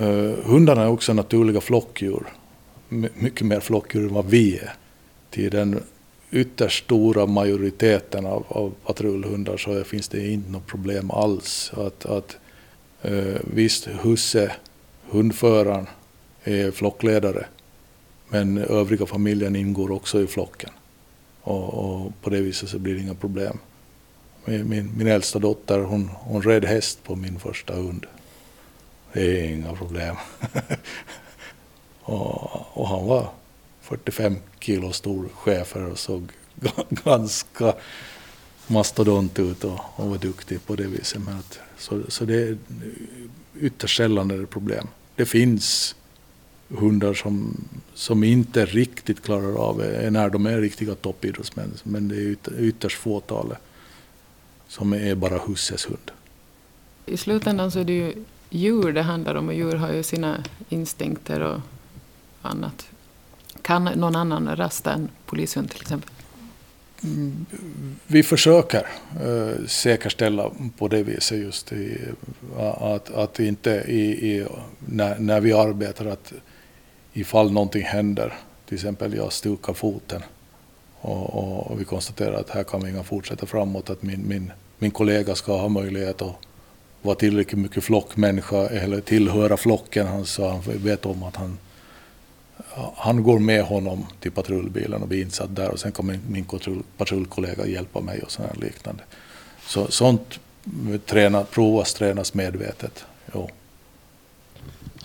Uh, hundarna är också naturliga flockdjur. mycket mer flockdjur än vad vi är. Till den ytterst stora majoriteten av, av patrullhundar så finns det inte något problem alls. Att, att, uh, visst, husse, hundföraren, är flockledare. Men övriga familjen ingår också i flocken. Och, och på det viset så blir det inga problem. Min, min, min äldsta dotter hon, hon red häst på min första hund. Det är inga problem. och, och, han var 45 kilo stor schäfer och såg ganska mastodont ut och, och var duktig på det viset. Men att, så, så det är ytterst sällan är det problem. Det finns hundar som, som inte riktigt klarar av det när de är riktiga toppidrottsmän. Men det är ytterst fåtalet som är bara husses hund. I slutändan så är det ju djur det handlar om och djur har ju sina instinkter och annat. Kan någon annan rasta en polishund till exempel? Vi försöker eh, säkerställa på det viset just i, att, att inte i, i, när, när vi arbetar att ifall någonting händer, till exempel jag stukar foten och, och, och vi konstaterar att här kan vi inte fortsätta framåt, att min, min, min kollega ska ha möjlighet att vara tillräckligt mycket flockmänniska eller tillhöra flocken. Han sa han vet om att han, han går med honom till patrullbilen och blir insatt där och sen kommer min patrullkollega hjälpa mig och sådär liknande. Så, sånt träna, provas, tränas medvetet. Jo.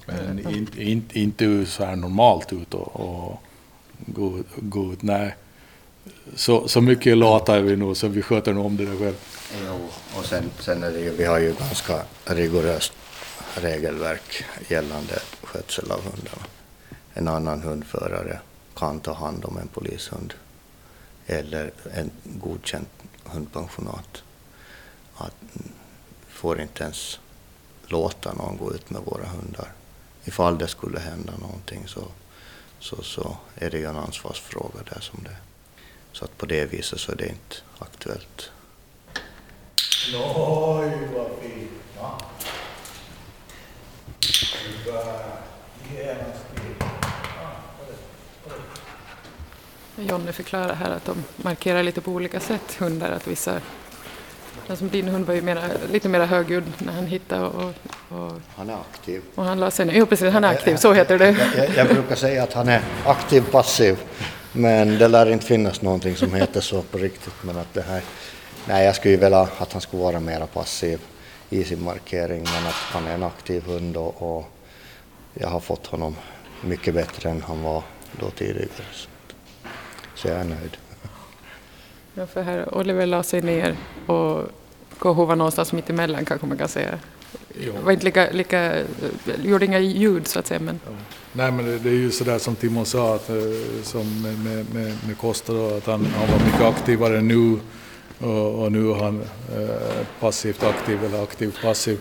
Men inte, in, inte så här normalt ut och, och gå, gå ut. Nej, så, så mycket lata är vi nog så vi sköter nog om det där själv. Jo, och sen, sen är det ju, vi har ju ganska rigoröst regelverk gällande skötsel av hundarna. En annan hundförare kan ta hand om en polishund eller en godkänd hundpensionat. Att, får inte ens låta någon gå ut med våra hundar ifall det skulle hända någonting så, så, så är det ju en ansvarsfråga där som det Så att på det viset så är det inte aktuellt. Oj, vad fint! Jonny förklarar här att de markerar lite på olika sätt, hundar. Att vissa som din hund var ju mera, lite mer högljudd när han hittade och, och, Han är aktiv. Och han la sig ner. Jo precis, han är aktiv, så heter det. Jag, jag, jag brukar säga att han är aktiv passiv. Men det lär inte finnas någonting som heter så på riktigt. Men att det här, nej, jag skulle ju vilja att han skulle vara mera passiv i sin markering. Men att han är en aktiv hund och, och jag har fått honom mycket bättre än han var då tidigare. Så, så jag är nöjd. Ja, för här Oliver la sig ner och KH var någonstans mitt emellan kanske man kan säga. Jo. Var inte lika, lika, gjorde inga ljud så att säga men Nej men det, det är ju sådär som Timon sa, att, eh, som med, med, med, med Costa då, att han, han var mycket aktivare nu och, och nu är han eh, passivt aktiv eller aktivt passiv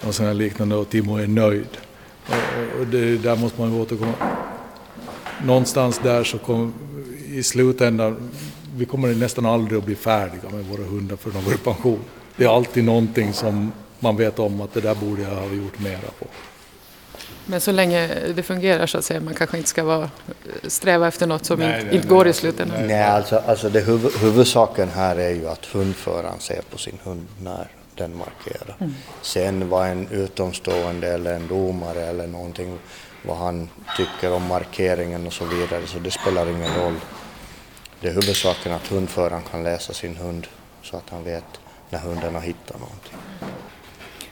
och sådana liknande och Timo är nöjd. Och, det, där måste man ju återkomma. Någonstans där så kom, i slutändan, vi kommer nästan aldrig att bli färdiga med våra hundar för de går i pension. Det är alltid någonting som man vet om att det där borde jag ha gjort mera på. Men så länge det fungerar så att säga, man kanske inte ska vara, sträva efter något som Nej, inte, nej, inte går nej, i slutändan. nej. Nej, alltså, alltså det huv huvudsaken här är ju att hundföraren ser på sin hund när den markerar. Sen vad en utomstående eller en domare eller någonting, vad han tycker om markeringen och så vidare, så det spelar ingen roll. Det är huvudsaken att hundföraren kan läsa sin hund så att han vet när hunden har hittat någonting.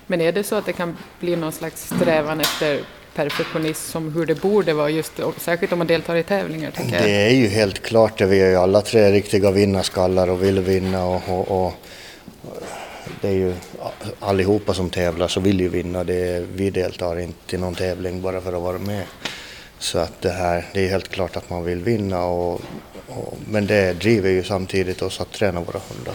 Men är det så att det kan bli någon slags strävan efter perfektionism som hur det borde vara, just, särskilt om man deltar i tävlingar? Tänker jag. Det är ju helt klart det. Vi är ju alla tre riktiga vinnarskallar och vill vinna och, och, och det är ju allihopa som tävlar så vill ju vinna. Det är, vi deltar inte i någon tävling bara för att vara med. Så att det här, det är helt klart att man vill vinna och, och, men det driver ju samtidigt oss att träna våra hundar.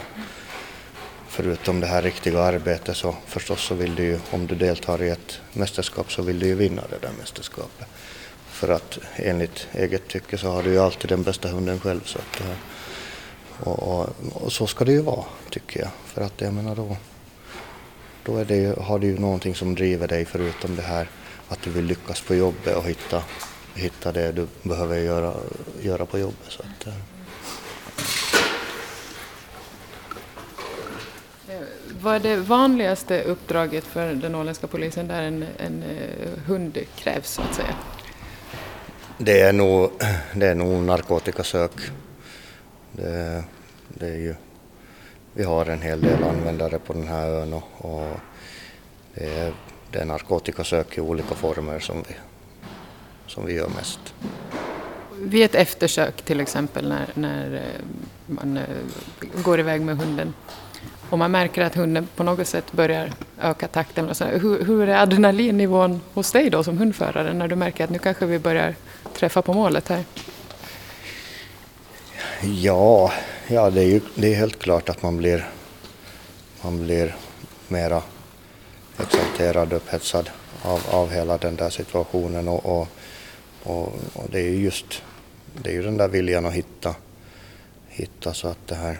Förutom det här riktiga arbetet så förstås så vill du ju, om du deltar i ett mästerskap så vill du ju vinna det där mästerskapet. För att enligt eget tycke så har du ju alltid den bästa hunden själv. Så att, och, och, och så ska det ju vara, tycker jag. För att jag menar då, då det ju, har du ju någonting som driver dig förutom det här att du vill lyckas på jobbet och hitta, hitta det du behöver göra, göra på jobbet. Så att, eh, Vad är det vanligaste uppdraget för den åländska polisen där en, en eh, hund krävs så att säga? Det är nog, det är nog narkotikasök. Det, det är ju, vi har en hel del användare på den här ön och, och det, är, det är narkotikasök i olika former som vi, som vi gör mest. Vid ett eftersök till exempel när, när eh, man eh, går iväg med hunden och man märker att hunden på något sätt börjar öka takten. Och så, hur, hur är adrenalinnivån hos dig då som hundförare när du märker att nu kanske vi börjar träffa på målet här? Ja, ja det är ju det är helt klart att man blir, man blir mera exalterad, upphetsad av, av hela den där situationen och, och, och, och det är ju just det är ju den där viljan att hitta, hitta så att det här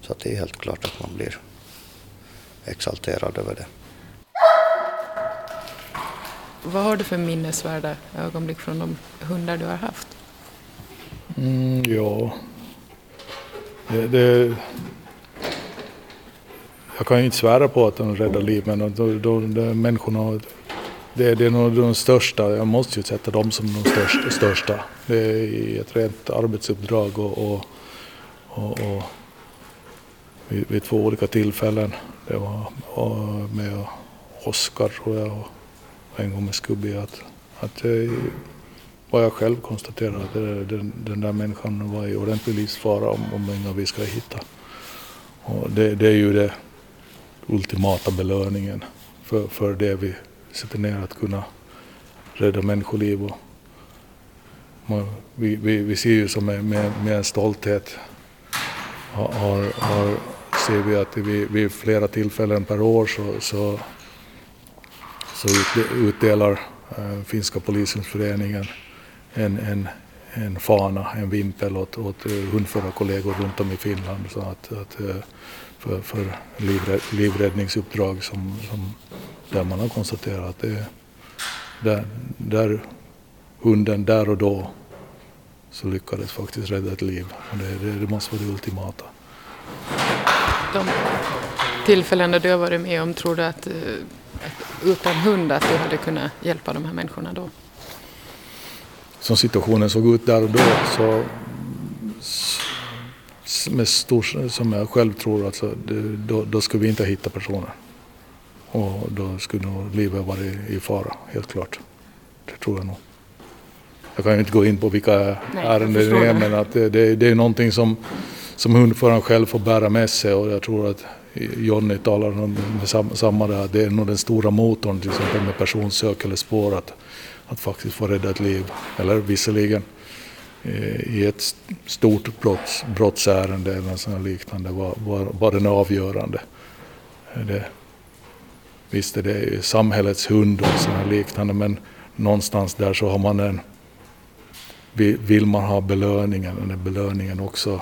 så att det är helt klart att man blir exalterad över det. Vad har du för minnesvärda ögonblick från de hundar du har haft? Mm, ja, det, det, jag kan ju inte svära på att de räddar liv, men de, de, de människorna, det, det är nog de största. Jag måste ju sätta dem som de största. största. Det är ett rent arbetsuppdrag och, och, och, och vid, vid två olika tillfällen. Det var med Oskar tror jag och en gång med Scubby. Att, att vad jag själv konstaterar att det, den, den där människan var i ordentlig livsfara om, om inga vi ska hitta. Och det, det är ju det ultimata belöningen för, för det vi sätter ner att kunna rädda människoliv. Och man, vi, vi, vi ser ju som med, med, med en stolthet har, har, har, ser vi att vid, vid flera tillfällen per år så, så, så utdelar äh, finska polisens föreningen en, en, en fana, en vimpel åt, åt eh, hundförarkollegor runt om i Finland så att, att, eh, för, för livräddningsuppdrag som, som, där man har konstaterat att det där, där hunden där och då så lyckades faktiskt rädda ett liv. Och det, det, det måste vara det ultimata. De tillfällen där du har varit med om, tror du att, eh, att utan hund att du hade kunnat hjälpa de här människorna då? Som situationen såg ut där och då så med stor, som jag själv tror, alltså, då, då skulle vi inte hitta personer. Och då skulle nog livet varit i fara, helt klart. Det tror jag nog. Jag kan ju inte gå in på vilka Nej, ärenden det är, men att det, det, det är någonting som, som hundföraren själv får bära med sig och jag tror att Jonny talar om med sam- samma där, det är nog den stora motorn till exempel med personsök eller spår att, att faktiskt få rädda ett liv. Eller visserligen eh, i ett stort brotts, brottsärende eller något liknande var, var, var den avgörande. Eh, det, visst är det samhällets hund och sådana liknande men någonstans där så har man en vill vill man ha belöningen, den är belöningen också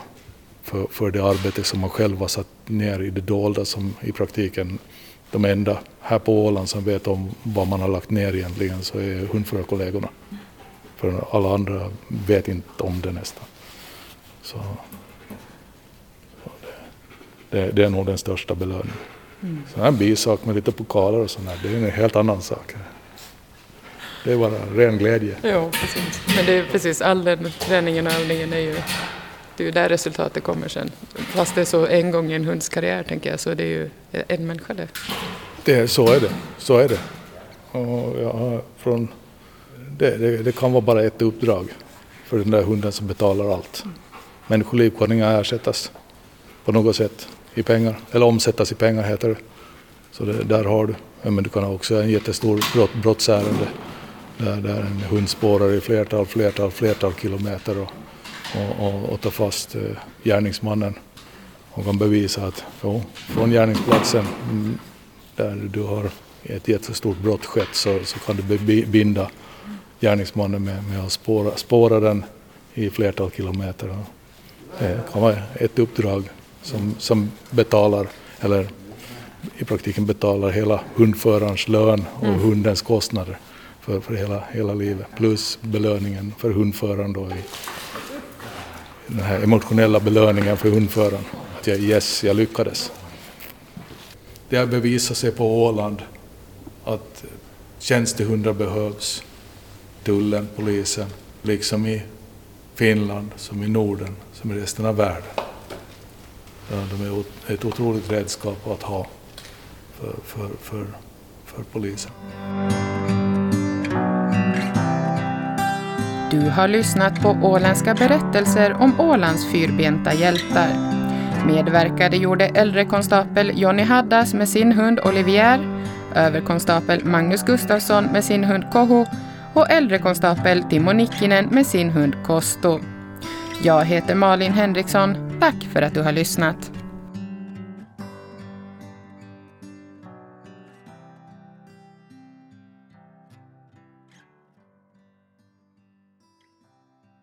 för, för det arbete som man själv har satt ner i det dolda som i praktiken de enda här på Åland som vet om vad man har lagt ner egentligen så är hundförarkollegorna. För alla andra vet inte om det nästan. Så, så det, det, det är nog den största belöningen. Sen en bisak med lite pokaler och sånt där, det är en helt annan sak. Det är bara ren glädje. Ja, precis. Men det är precis, all den träningen och övningen är ju, det är ju där resultatet kommer sen. Fast det är så en gång i en hunds karriär tänker jag, så det är ju en människa det. Det, så är det. Så är det. Och jag har från, det, det, det kan vara bara ett uppdrag för den där hunden som betalar allt. Människoliv kan inga ersättas på något sätt i pengar, eller omsättas i pengar heter det. Så det, där har du. Ja, Men du kan ha också en jättestor brott, brottsärende där, där en hund spårar i flertal, flertal, flertal kilometer och, och, och, och tar fast eh, gärningsmannen och kan bevisa att jo, från gärningsplatsen mm, där du har ett jättestort brott skett så, så kan du binda gärningsmannen med, med att spåra, spåra den i flertal kilometer. Det kan vara ett uppdrag som, som betalar, eller i praktiken betalar hela hundförarens lön och hundens kostnader för, för hela, hela livet. Plus belöningen för hundföraren då i den här emotionella belöningen för hundföraren. Att jag, yes, jag lyckades. Det har bevisat sig på Åland att tjänstehundar behövs. Tullen, polisen, liksom i Finland, som i Norden, som i resten av världen. De är ett otroligt redskap att ha för, för, för, för polisen. Du har lyssnat på åländska berättelser om Ålands fyrbenta hjältar. Medverkade gjorde äldrekonstapel Jonny Haddas med sin hund Olivier, överkonstapel Magnus Gustafsson med sin hund Koho och äldrekonstapel Timo Nikkinen med sin hund Kosto. Jag heter Malin Henriksson. Tack för att du har lyssnat.